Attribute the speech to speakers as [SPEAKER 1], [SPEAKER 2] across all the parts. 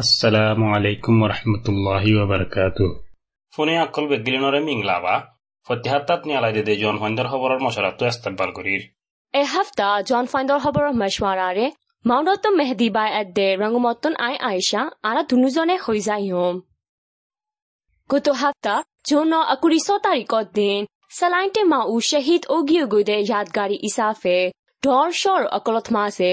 [SPEAKER 1] আসসালামু আলাইকুম রহমতুল্লাহি ওবরকাতু ফোনে আকল বেগিলিনরে মিংলাবা। দে জন খবরের মশারাত ইস্তেকবাল করির।
[SPEAKER 2] এ হাফতা জন খবরের মশওয়ারারে মাউনত মেহদি বাই আই আয়েশা আরা দুনুজনে হৈ যায় হম গত হাফতা জন আকুরিশ তারিখত দিন সালাইনটে মাউ শহীদ ওগিও গুদে ইয়াদগারি ইসাফে ডর শর অকলত মাসে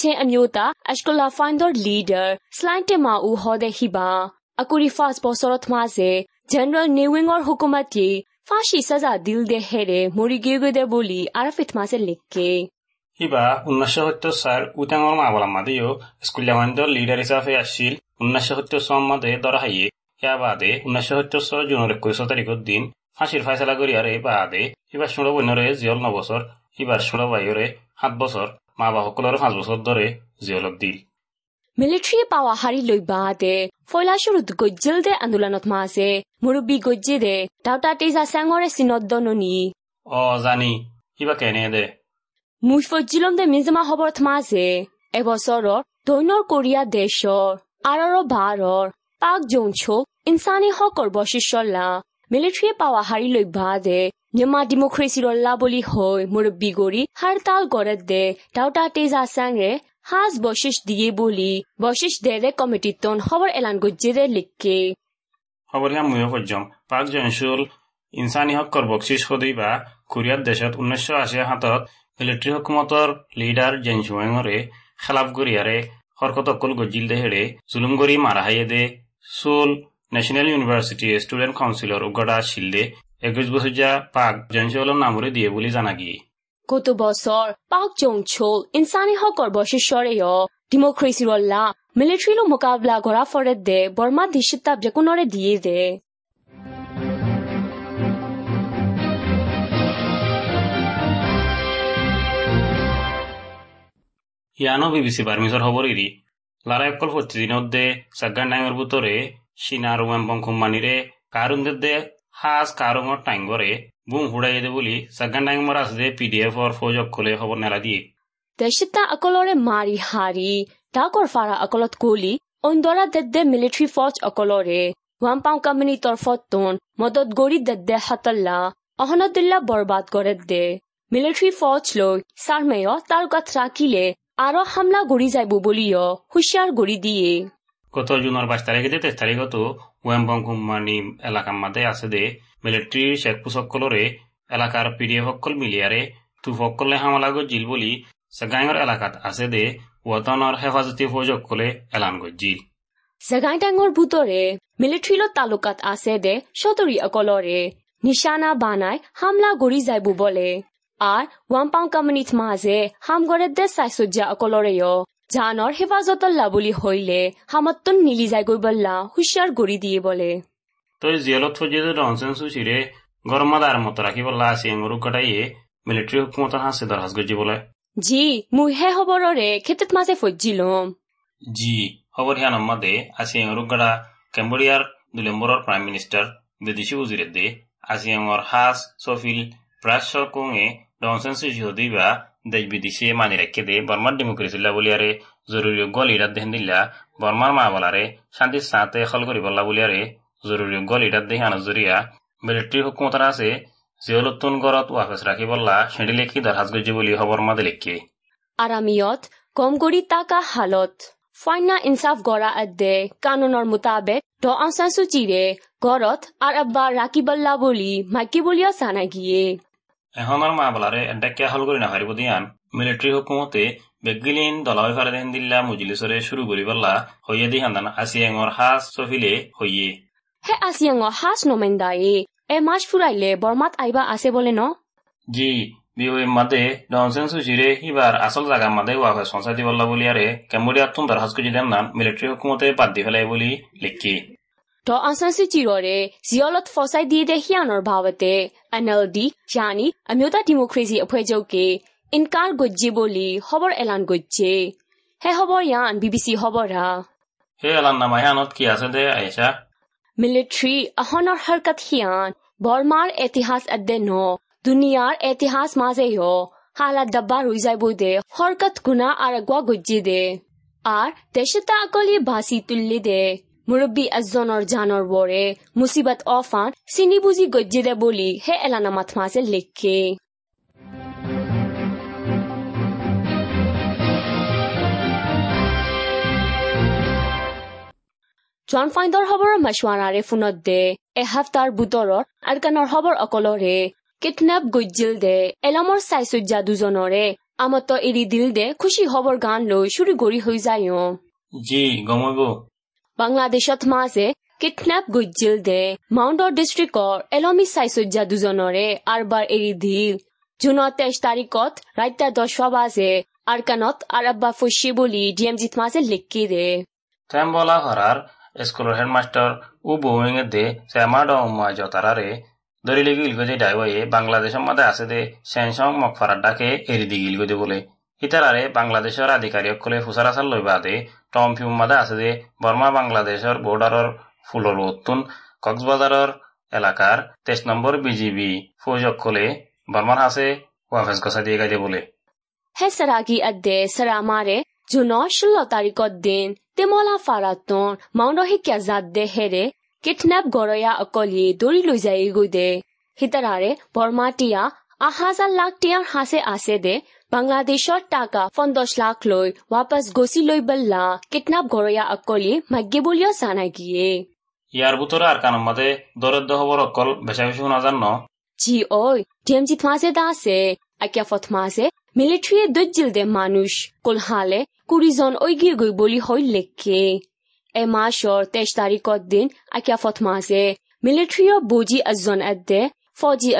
[SPEAKER 1] ချင်းအမျိုးသားအရှ်ကလာဖိုင်ဒေါ်လီဒါစလိုင်းတင်မာဦးဟောတဲ့ဟိပါအကူ
[SPEAKER 2] ရီဖတ်ဘောဆောရသမားစေဂျန်နရယ်နေဝင်းဂေါ်ဟူကူမတ်တီဖာရှိဆဇာဒီလ်ဒဲဟဲရဲမိုရီဂေဂေဒဲဘူလီအာရဖစ်မာစေလက်ကေ
[SPEAKER 1] হিবা উনিশশো সত্তর সাল উতাঙ্গর মা বলা মাদেও স্কুল লেভান্তর লিডার হিসাবে আসছিল উনিশশো সত্তর এবার ষোলো বৈনরে জিয়ল ন বছর এবার ষোলো বাইরে সাত বছর মা বাসকলৰ পাঁচ বছর ধরে জিয়লত দিল।
[SPEAKER 2] মিলিটারি পাওয়া হারি লই বাদে ফয়লা শুরুত গজ্জিল দে আন্দোলনত মাসে মুরব্বী গজ্জি দে ডাউটা তেজা সাঙ্গরে সিনত দননি।
[SPEAKER 1] অ জানি কিবা কেনে দে?
[SPEAKER 2] মুই ফজ্জিলম দে মিজমা হবরত মাসে এবছৰৰ দৈনৰ কোৰিয়া দেশৰ আৰৰ বাৰৰ পাক জোনছো ইনসানী হকৰ বশিষ্যলা মিলিটারি পাওয়া হারি লই বাদে নিয়মা ডেমোক্রেসির লা বলি হই মুরব্বী গড়ি হরতাল করে দে ডাউটা তেজা সাংরে হাজ বশিস দিয়ে বলি বশিস দে দে কমিটির তন খবর এলান গজ্জে দে লিখকে
[SPEAKER 1] খবরিয়া মুয়ো পর্যম পাক জনশুল ইনসানী হকৰ বকশিস সদৈবা কোরিয়ার দেশত উনিশশো আশী হাতত মিলিটারি হুকুমতর লিডার জেনসুয়েঙরে খেলাফ গরিয়ারে হরকত অকল গজিল দে হেড়ে জুলুম গরি মারা হাইয়ে দে সুল ন্যাশনাল ইউনিভার্সিটি স্টুডেন্ট কাউন্সিলর উগড়া শিলদে একৈশ বছৰীয়া পাক জনশুলৰ নামৰে দিয়ে বুলি জানা গিয়ে।
[SPEAKER 2] গত বছর পাক জংছোল ইনসানী হকর বশিষ্যরে ডেমোক্রেসির লা মিলিটারি লো মোকাবলা করা ফরে দে বর্মা দিশিতাব যেকুনরে দিয়ে দে।
[SPEAKER 1] ইয়ানো বিবিসি বার্মিসর খবর ইরি লারা একল প্রতিদিনত দে সাগান ডাঙর বুতরে সিনার ওয়েম্বং কুম্মানিরে কারুনদের দে হাজ কারুঙর টাইঙ্গরে বুম হুড়াইয়ে দে বলি সাগান ডাঙর আছে দে পিডিএফ অর ফৌজ অকলে খবর নেলা দিয়ে
[SPEAKER 2] দেশিতা আকলরে মারি হারি ডাকর ফারা আকলত কোলি অন্দরা দেদ্দে মিলিটারি ফৌজ অকলরে ওয়াম্পাং কোম্পানি তরফত তোন মদত গড়ি দেদ্দে হাতল্লা অহনদুল্লাহ বরবাদ করে দে মিলিটারি ফৌজ লৈ সারমেয় তার গাত রাখিলে আরও হামলা গড়ি যাইব বলিও হুঁশিয়ার গড়ি দিয়ে
[SPEAKER 1] গত জুনের বাইশ তারিখে তেইশ তারিখত ওয়েম্বং কুম্মানি এলাকার মাঝে আছে দে। মিলিটারির শেখ পুসকলরে এলাকার পিডিএফ সকল মিলিয়ারে তুফকলে হামলা গজিল বলি সাগাইঙর এলাকাত আছে দে। ওয়াতনের হেফাজতি ফৌজ সকলে এলান গজিল
[SPEAKER 2] জাগাই ডাঙর ভূতরে মিলিটারি তালুকাত আছে দে সদরি অকলরে। নিশানা বানাই হামলা গড়ি যাইব বলে। আর ওয়াম্পাং কোম্পানিত মাঝে হামগড়ে দে সাইসজ্জা অকলরেয় জানৰ হেফাজতল্লা বুলি হইলে হামত্তন মিলি যায় গৈ বল্লা হুঁচিয়াৰ গড়ি দিয়ে বলে।
[SPEAKER 1] তই জিয়লত ফজিয়ে রনসেন সুচিরে গরমা দার মতো রাখি বললা আছে এঙ্গরু কাটাইয়ে মিলিটারি হুকুমতর হাসে দরহাস গজি বলে।
[SPEAKER 2] জি মুই হে খবৰৰে খেতিত মাজে ফজিলম
[SPEAKER 1] জি খবর হিয়ান মাদে আছে এঙ্গরু গাড়া কেম্বোডিয়ার দুই নম্বরের প্রাইম মিনিস্টার বিদেশি উজিরে দে আছে এঙ্গর হাস সফিল প্রাস কোঙে রনসেন সুচি হদিবা দেশ বিদেশে মানি রেখে দে, বর্মার ডেমোক্রেসি বলিয়ারে জরুরি গল ইরাত দেহেন দিল্লা, বর্মার মা বলারে শান্তির সাথে খল করি বললা বলিয়ারে জরুরি গল ইরাত দেহে আনজরিয়া মিলিটারি হুকুমতার আছে, জিয়লতুন গড়ত ওয়াফেস রাখি বললা, সেটি লেখি দরহাজ গজি বলি খবর মাদে লেখি।
[SPEAKER 2] আৰামিয়ত কম কৰি তাকা হালত। ফাইনা ইনচাফ গড়া আদে, কানুনৰ মোতাবেক, দ আংসান সুচিৰে গড়ত আর আব্বা রাকিবল্লা বলি, মাইকি বলিয়া সানা গিয়ে
[SPEAKER 1] এখনৰ মা বলারে এডাকিয়া হল করি না হারিব দিয়ান। মিলিটারি হুকুমতে বেগিলিন দলাওই ফারে দেহেন দিল্লা মুজলিসরে শুরু করি বললা হইয়ে দি হান্দান আসি এঙর হাস সফিলে হইয়ে
[SPEAKER 2] হে আসিয়াঙ হাস নমেন্দায়ে এ মাস ফুরাইলে বর্মাত আইবা আছে বলে ন?
[SPEAKER 1] জি বিওই মাদে ডনসেন সুচিরে হিবার আসল জায়গা মাদে ওয়াফে সংসাদি বললা বলিয়ারে কেম্বোডিয়া তুন দরহাজ কুজি দেন নান মিলিটারি হুকুমতে বাদ দি ফেলাই বলি লিখি।
[SPEAKER 2] ဒေါ်အောင်ဆန်းစုကြည်တော်တဲ့ဇီယိုလော့ဖော်ဆိုင်ဒီတဲ့ဟီယနော်ဘာဝတဲ့ NLD ယာနီအမျိုးသားဒီမိုကရေစီအဖွဲ့ချုပ်ကအင်ကာဂုဂျီဘိုလီဟောဘော်အလန်ဂုဂျီဟဲဟောဘော်ယန် BBC ဟောဘော်ရာ
[SPEAKER 1] He alan namayanot ki asede Aisha
[SPEAKER 2] military a honor harkat hiyan bormar etihas adeno duniyar etihas maze yo hala dabba ruizai bode harkat guna aragwa gujji de আর দেশতা আকলি ভাসি তুল্লি দে মুরব্বী একজনের জানর বরে মুসিবত often সিনি বুঝি গজ্জি দে বলি হে এলানা মাথমাসে লেখে। জন ফাইন্দৰ খবৰ মাছৱানাৰে ফোনত দে এসপ্তাহৰ বুটৰৰ আৰকানৰ খবৰ অকলৰে। কিডনেপ গজ্জিল দে এলামৰ চাইচুজ্জা দুজনৰে আমত এৰি দিল দে খুশি খবৰ গান লৈ চুৰি গৰি হৈ যায়।
[SPEAKER 1] জি গমইব
[SPEAKER 2] বাংলাদেশত মাজে কিডনেপ গজ্জিল দে। মাউণ্টৰ ডিষ্ট্ৰিক্টৰ এলমি চাইচুজ্জা দুজনৰে আৰবাৰ এৰি দিল। জুনৰ তেইছ তাৰিখত ৰাইতা দহৱা বাজে আৰকানত আৰব্বা ফচি বুলি ডি এম জিত মাজে লিখি দে।
[SPEAKER 1] Tembola harar eskolor headmaster u boeing de semado umma jotarare দরিলিগি ইলগদে ডাইওয়ে বাংলাদেশের মধ্যে আছে দে সেনসং এরিদি গিলগদে বলে ইতারারে বাংলাদেশের আধিকারিকসকলে ফুসার আসার লই বাদে টমফিউম মাদে আছে দে বর্মা বাংলাদেশের বর্ডারর ফুলর উত্তুন কক্সবাজারের এলাকার তেইশ নম্বর বিজিবি ফৌজকলে বর্মার হাসে ওয়াফেস গসা দিয়ে গাইতে বলে
[SPEAKER 2] হে সারাগি আদে সারামারে জুনো ষোলো তারিখত দিন তেমলা ফারাতন মাউন্ড হিকিয়া জাত দে হেরে কিডনেপ গরয়া অকলি দৌৰি লৈ যায় গৈ দে হিতাৰাৰে বৰ্মাটিয়া আহাজাৰ লাখ টিয়াৰ হাছে আছে দে বাংলাদেশৰ টাকা পঞ্চাছ লাখ লৈ ৱাপাছ গচি লৈ বল্লা। কিডনেপ গৰয়া অকলি মাগ্যে বুলিও জানাই গিয়ে।
[SPEAKER 1] ইয়ার ভিতরে আর কানের মাঝে দরিদ্র হবর অকল বেশা বেশি শোনা যান ন?
[SPEAKER 2] জি ওই ডিএমজি মাঝে দাসে আকিয়া ফত মাঝে মিলিটারি দজ্জিল দে মানুষ। কোলহালে কুড়িজন ওই গিয়ে গই বলি হই লেখকে এ মাসৰ তেইশ তাৰিখৰ দিন আকিয়া ফত মাছে মিলিটাৰীৰ বুজি এজন এদে ফৌজি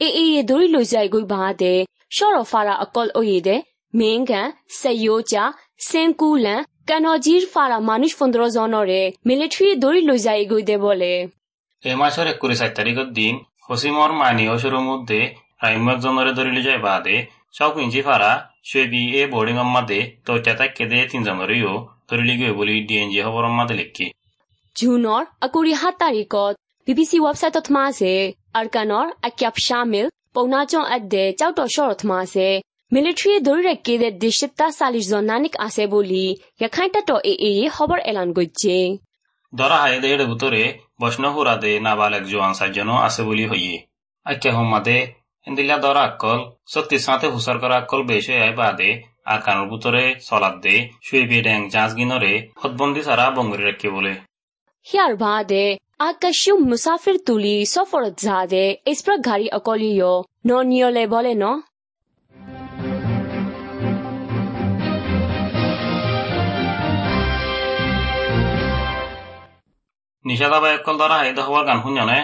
[SPEAKER 2] এজনৰে এ এ দৌৰি লৈ যায় গৈ বাদে সৰ ফাৰা অকল অয়েদে মেংগান চেয়োজা চেংকুলান কানজিৰ ফাৰা মানুষ পোন্ধৰ জনৰে মিলিটাৰী দৌৰি লৈ যায় গৈ দে বলে
[SPEAKER 1] এই মাসের একুশ চার তারিখের দিন হসিমর মানি ও শুরুর মধ্যে রাইম একজনের ধরিলে যায় বাদে সব ইঞ্চি ফারা শুয়েবি এ বোর্ডিং মাদে তৈটা তাকে দে তিনজনেরও ধরিলে গিয়ে বলি ডিএনজি খবর মাদে লিখি
[SPEAKER 2] জুনৰ আকুৰি সাত তাৰিখত বি বি চি ৱেবছাইটত মাছে আৰকানৰ আক্যাপ শামিল পৌনাচং এদে চাউটৰ চৰত মাছে মিলিটাৰীয়ে ধৰি ৰাখি দে দিশিতা চাল্লিশ জন নানিক আছে বুলি ৰেখাই তাত এ এ খবৰ এলান কৰিছে
[SPEAKER 1] ধরা হায় দেহের ভিতরে বৈষ্ণবপুরা দে নাবালেক জোয়ান সাতজনও আছে বলি হইয়ে আখ্যা হোমাদে এন্দিলা ধরা আকল শক্তি সাথে হুসার করা আকল বেশ হয়ে বাদে আর কানোর ভিতরে চলাত দে শুয়ে বিয়ে ড্যাং জাঁচ গিনরে হতবন্দি সারা বঙ্গরি রাখি বলে
[SPEAKER 2] হিয়াৰ বাদে আকাশিও মুছাফিৰ তুলি সফৰত যাদে ইছপ্ৰা গাড়ী অকলিও ন নিয়লে বলে ন
[SPEAKER 1] নিষেধাবাই একল ধরা হাই হওয়ার গান শুননে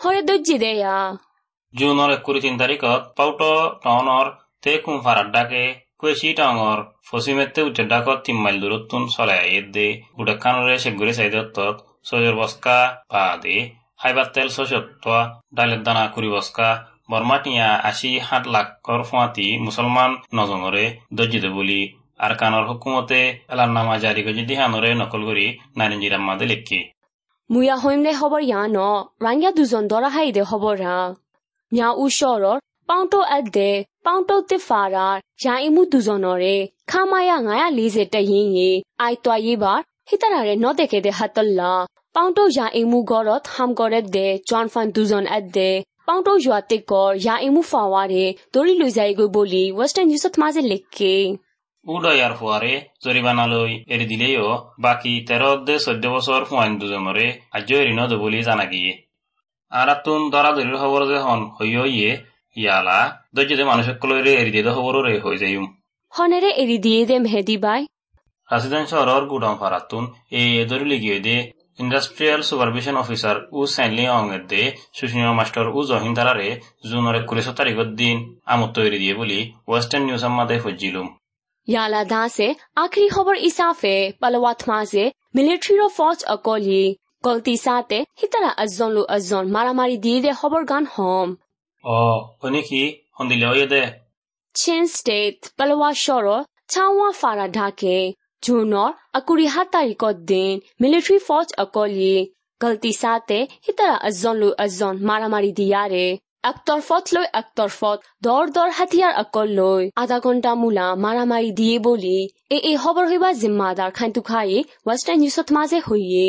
[SPEAKER 2] হৰে দৰ্জি দে ইয়া
[SPEAKER 1] জুনৰ একুৰি তিন তাৰিখত পাউট টাউনৰ তে কুমফারার ডাকে কুয়েশি টাঙর ফসিমেতে উঠে ডাকত তিন মাইল দূরত্বন চলে আইয়ের দে কুড়ি হা nya উচৰৰ সজর বস্কা বাদে খাইবার তেল সশত্বা ডালের দানা কুড়ি বস্কা বর্মাটিয়া আশি হাত লাখর ফুঁয়াতি মুসলমান নজঙরে দজ্জিত বলি আর কানর হুকুমতে এলার নামা জারি গজি দিহানরে নকল করি নারিঞ্জিরাম মাদে লেখি।
[SPEAKER 2] মুয়া হইমনে হবর ইয়া ন রাঙ্গিয়া দুজন দরা হাই দে হবর রা ইয়া উ শরর পাউন্টো এক দে পাউন্টো তে ফারার ইয়া ইমু দুজনরে খামায়া গায়া লিজে টাইয়ে আই তোয়াই বার হিতারে ন দে হাতল্লা পাউটো যা ইমু গরত হাম গরে দে চন ফান দুজন এদ দে পাউটো জুয়াতে কর যা ইমু ফাওয়ারে দড়ি লুই যাই গই বলি ওয়েস্টার্ন নিউজত মাঝে লিখকে
[SPEAKER 1] উডয়ার ফুয়ারে জরিমানা দিলেও বাকি তেরো দে চৈধ্য বছর ফুয়ান দুজনরে আজ্য এরি নদ বলি জানা গিয়ে আর তুম দরা দরির খবর ইয়ালা দৈ যদি মানুষক দিয়ে দে খবরও হৈ যাইম
[SPEAKER 2] হনেরে এরি দিয়ে দে মেহেদি বাই
[SPEAKER 1] Residential or Gudonfaratun e দে ইন্ডাস্ট্রিয়াল সুপারভিশন অফিসার ও সাইনলি এর দে সুসীমীয় মাস্টার উ জহিন তারারে জুনের একুশ তারিখের দিন আমত তৈরি দিয়ে বলি ওয়েস্টার্ন নিউজ আম্মাদে ফজিলুম।
[SPEAKER 2] ইয়ালা দাসে আখরি খবর ইসাফে পালওয়াত মাঝে মিলিটারির ফৌজ অকলি গলতি সাথে হিতারা আজন লু আজন মারামারি দিয়ে দে খবর গান হম।
[SPEAKER 1] ও হনে কি হন্দিলে ওয়ে দে।
[SPEAKER 2] চেন স্টেট পালওয়া শহর ছাওয়া ফারা ঢাকে। জুনৰ একুৰিহা তাৰিখত দিন মিলিটাৰী ফৌজ অকলে গলতি চাতে সিতাৰা এজন লৈ এজন মাৰা মাৰি দিয়াৰে একতৰফত লৈ একতৰফত দৰ দৰ হাতিয়াৰ অকল লৈ আধা ঘণ্টা মূলা মাৰা মাৰি দিয়ে বুলি এই এই খবৰ সেৱা জিম্মাদাৰ খাইটো খাই ৱেষ্টাৰ্ণ নিউজত মাজে হৈয়ে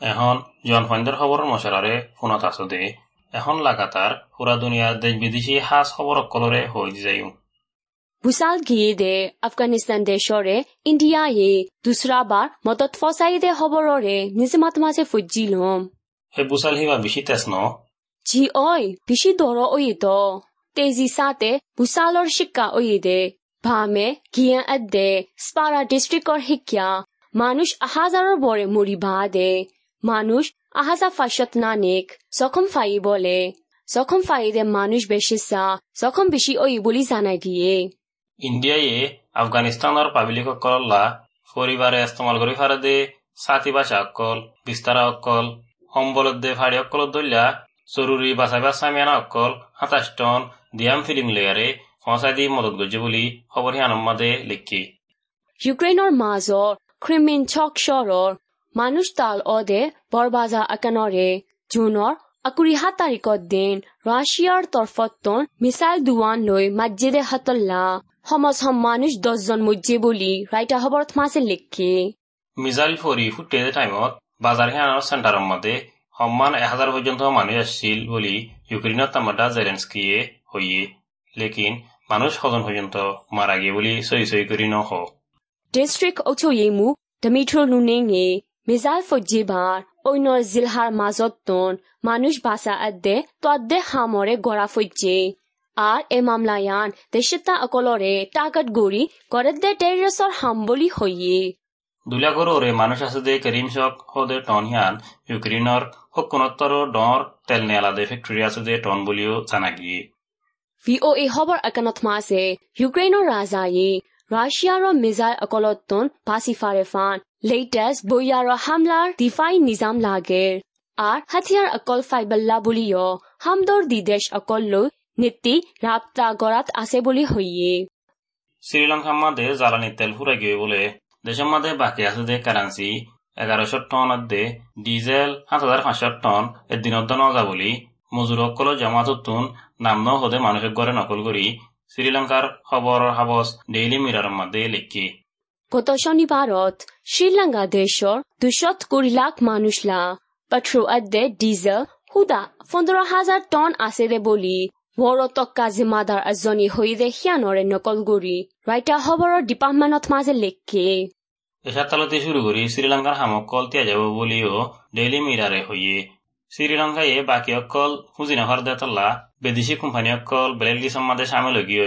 [SPEAKER 1] এখন জন খবরের মশারারে ফোনত আছো দে এখন লাগাতার পুরা দুনিয়ার দেশ বিদেশি হাস খবর কলরে হই যাইও
[SPEAKER 2] বুসাল গিয়ে দে আফগানিস্তান দেশরে ইন্ডিয়া এ দুসরা বার মদত ফসাই দে খবররে নিজমাত মাঝে ফুজিলম
[SPEAKER 1] হে বুসাল হিবা বেশি তেজ ন?
[SPEAKER 2] জি ওই বেশি দর ওই তো তেজি সাথে বুসালর শিক্ষা ওই দে। ভামে গিয়া আদে স্পারা ডিস্ট্রিক্টর শিক্ষা। মানুষ হাজারের বরে মরি দে। মানুষ আহাজা ফাইসত নানিক যখন ফাই বলে যখন ফাই দে মানুষ বেশি সা যখন বেশি ওই বলি জানা গিয়ে
[SPEAKER 1] ইন্ডিয়ায়ে আফগানিস্তানৰ পাব্লিক অকললা পৰিবাৰে ইস্তেমাল কৰি ফাৰে দে ছাতি বাচা অকল বিস্তাৰা অকল সম্বলত দে ফাড়ি অকলত দলিয়া জৰুৰী বাচা বাচামিয়ানা অকল সাতাইশ টন দিয়াম ফিলিং লেয়াৰে সঁচাই দি মদত গৈছে বুলি খবৰ সিয়ানম্মাদে লিখি।
[SPEAKER 2] ইউক্ৰেইনৰ মাজৰ ক্ৰিমিন চক চহৰৰ মানুষ তাল অদে বৰবাজা আকানৰে। জুনৰ আকুৰিহা তাৰিখত দিন ৰাছিয়াৰ তৰফতন মিছাইল দুৱান লৈ মাজিদে হাতল্লা। সমাজ সম মানুষ দহজন মজ্জে বুলি ৰাইটা খবৰত মাছে লিখি।
[SPEAKER 1] মিজাইল ফৰি ফুটে টাইমত বাজাৰ সিয়ানৰ চেণ্টাৰৰ মতে সন্মান এহাজাৰ পৰ্যন্ত মানুহ আসছিল বুলি ইউক্ৰেইনত তামাদা জেলেন্সকিয়ে হইয়ে লেকিন মানুষ সজন পৰ্যন্ত মাৰা গে বুলি চৈ চৈ কৰি নহ।
[SPEAKER 2] ডিষ্ট্ৰিক্ট অচয়েমু ডমিট্ৰ লুনেঙে মিজাইল ফজ্জিবাৰ অন্য জিলহাৰ মাজতন মানুষ বাসা আদে তদ্দে হামৰে গড়া ফজ্জে। আর এ মামলায়ান দেশিতা অকলরে টাকাত গড়ি গড়ে টেরিসর হাম বলি হইয়ে
[SPEAKER 1] দুলাগৰৰে মানুহ আছে দে কেৰিম চক সদে টন হিয়ান ইউক্ৰেইনৰ সকুণোত্তৰ ডৰ তেল নেলাদে ফেক্টৰী আছে দে টন বুলিও জানাগিয়ে
[SPEAKER 2] VOA খবৰ একানত মাছে ইউক্ৰেইনৰ ৰাজায়ে ৰাছিয়াৰ মিজাইল অকলতন বাচি ফাৰে ফান লেটেষ্ট বৈয়াৰ হামলাৰ দিফাই নিজাম লাগে আর হাতিয়ার অকল ফাইবাল্লা বুলিও হামদর দিদেশ অকল লৈ নীতি রাপ্তা গড়াত আছে বুলি হইয়ে
[SPEAKER 1] শ্রীলঙ্কার মাঝে জ্বালানি তেল ফুরাই গিয়ে বলে দেশের মাঝে বাকি আছে দে কারেন্সি এগারোশো টন দে ডিজেল সাত হাজার পাঁচশো টন এদিনত নজা বলি মজুর অকল জমাতুন নাম ন হদে মানুষের ঘরে নকল করি শ্রীলঙ্কার খবর হাবস ডেইলি মিরার মধ্যে লিখি
[SPEAKER 2] গত শনিবারত শ্রীলঙ্কা দেশৰ দুশত কুড়ি লাখ মানুষলা পেট্রো আদে ডিজেল হুদা পনেরো হাজার টন আছে দে বলি বড় টক্কা জিম্মাদার এজনী হৈ দে সিয়ানৰে নকল কৰি ৰাইটা খবৰৰ ডিপাৰ্টমেণ্টত মাজে লেখে
[SPEAKER 1] এসার তালতে শুরু করি শ্রীলঙ্কার হামকল তিয়া যাব বলিও ডেইলি মিরারে হইয়ে শ্রীলঙ্কায় বাকি অকল হুজিনা হরদে তল্লা বিদেশি কোম্পানি অকল বেলেগ মাঝে সামিল গিয়ে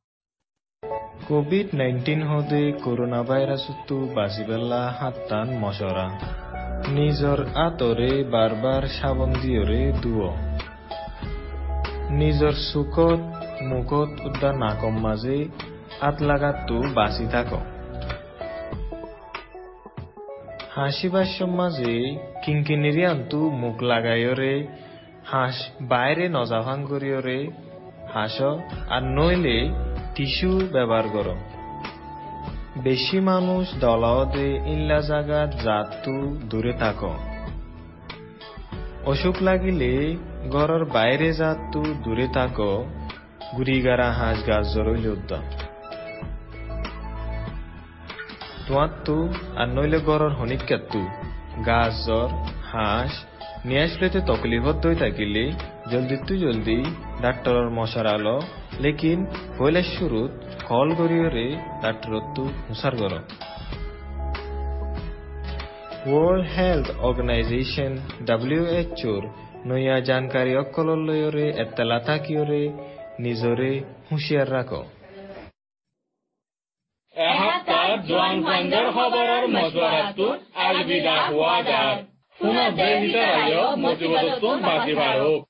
[SPEAKER 3] কোভিড নাইন্টিন হদে করোনা ভাইরাসতো বাঁচিবেলা হাত্তান মশরা। নিজর আতরে বারবার সাবন দিয়রে দুয়। নিজর চুকত মুখত উদ্যা নাকম মাঝে আত লাগাতো বাঁচি থাক। হাসি বাস্যম মাঝে কিঙ্কিনিরি আন্তু মুখ লাগাইরে হাঁস বাইরে নজাভাং করিয়রে হাস আর নইলে টিস্যু ব্যবহার কর। বেশি মানুষ দলাওদে ইল্লা জাগাত জাতু দূরে থাক। অসুখ লাগিলে ঘরের বাইরে জাতু দূরে থাক গুড়িগারা হাঁস গাছ জরইলে উদ্যম তোমার তো আর নইলে গড়র হনিকাত্তু গাছ জ্বর হাঁস, নিয়ে আসলেতে তকলিফত দই থাকিলে জলদি তু জলদি ডাক্তরের মশার আলো কল গরিয়রে ডাক্তরত্তু হুসার গর ওয়ার্ল্ড হেলথ অর্গানাইজেশন ডাব্লিউএচওর নয়া জানকাৰী অকললৈৰে এত্তেলা
[SPEAKER 4] ভিতৰত মজিবতটো বাজি বাঢ়ক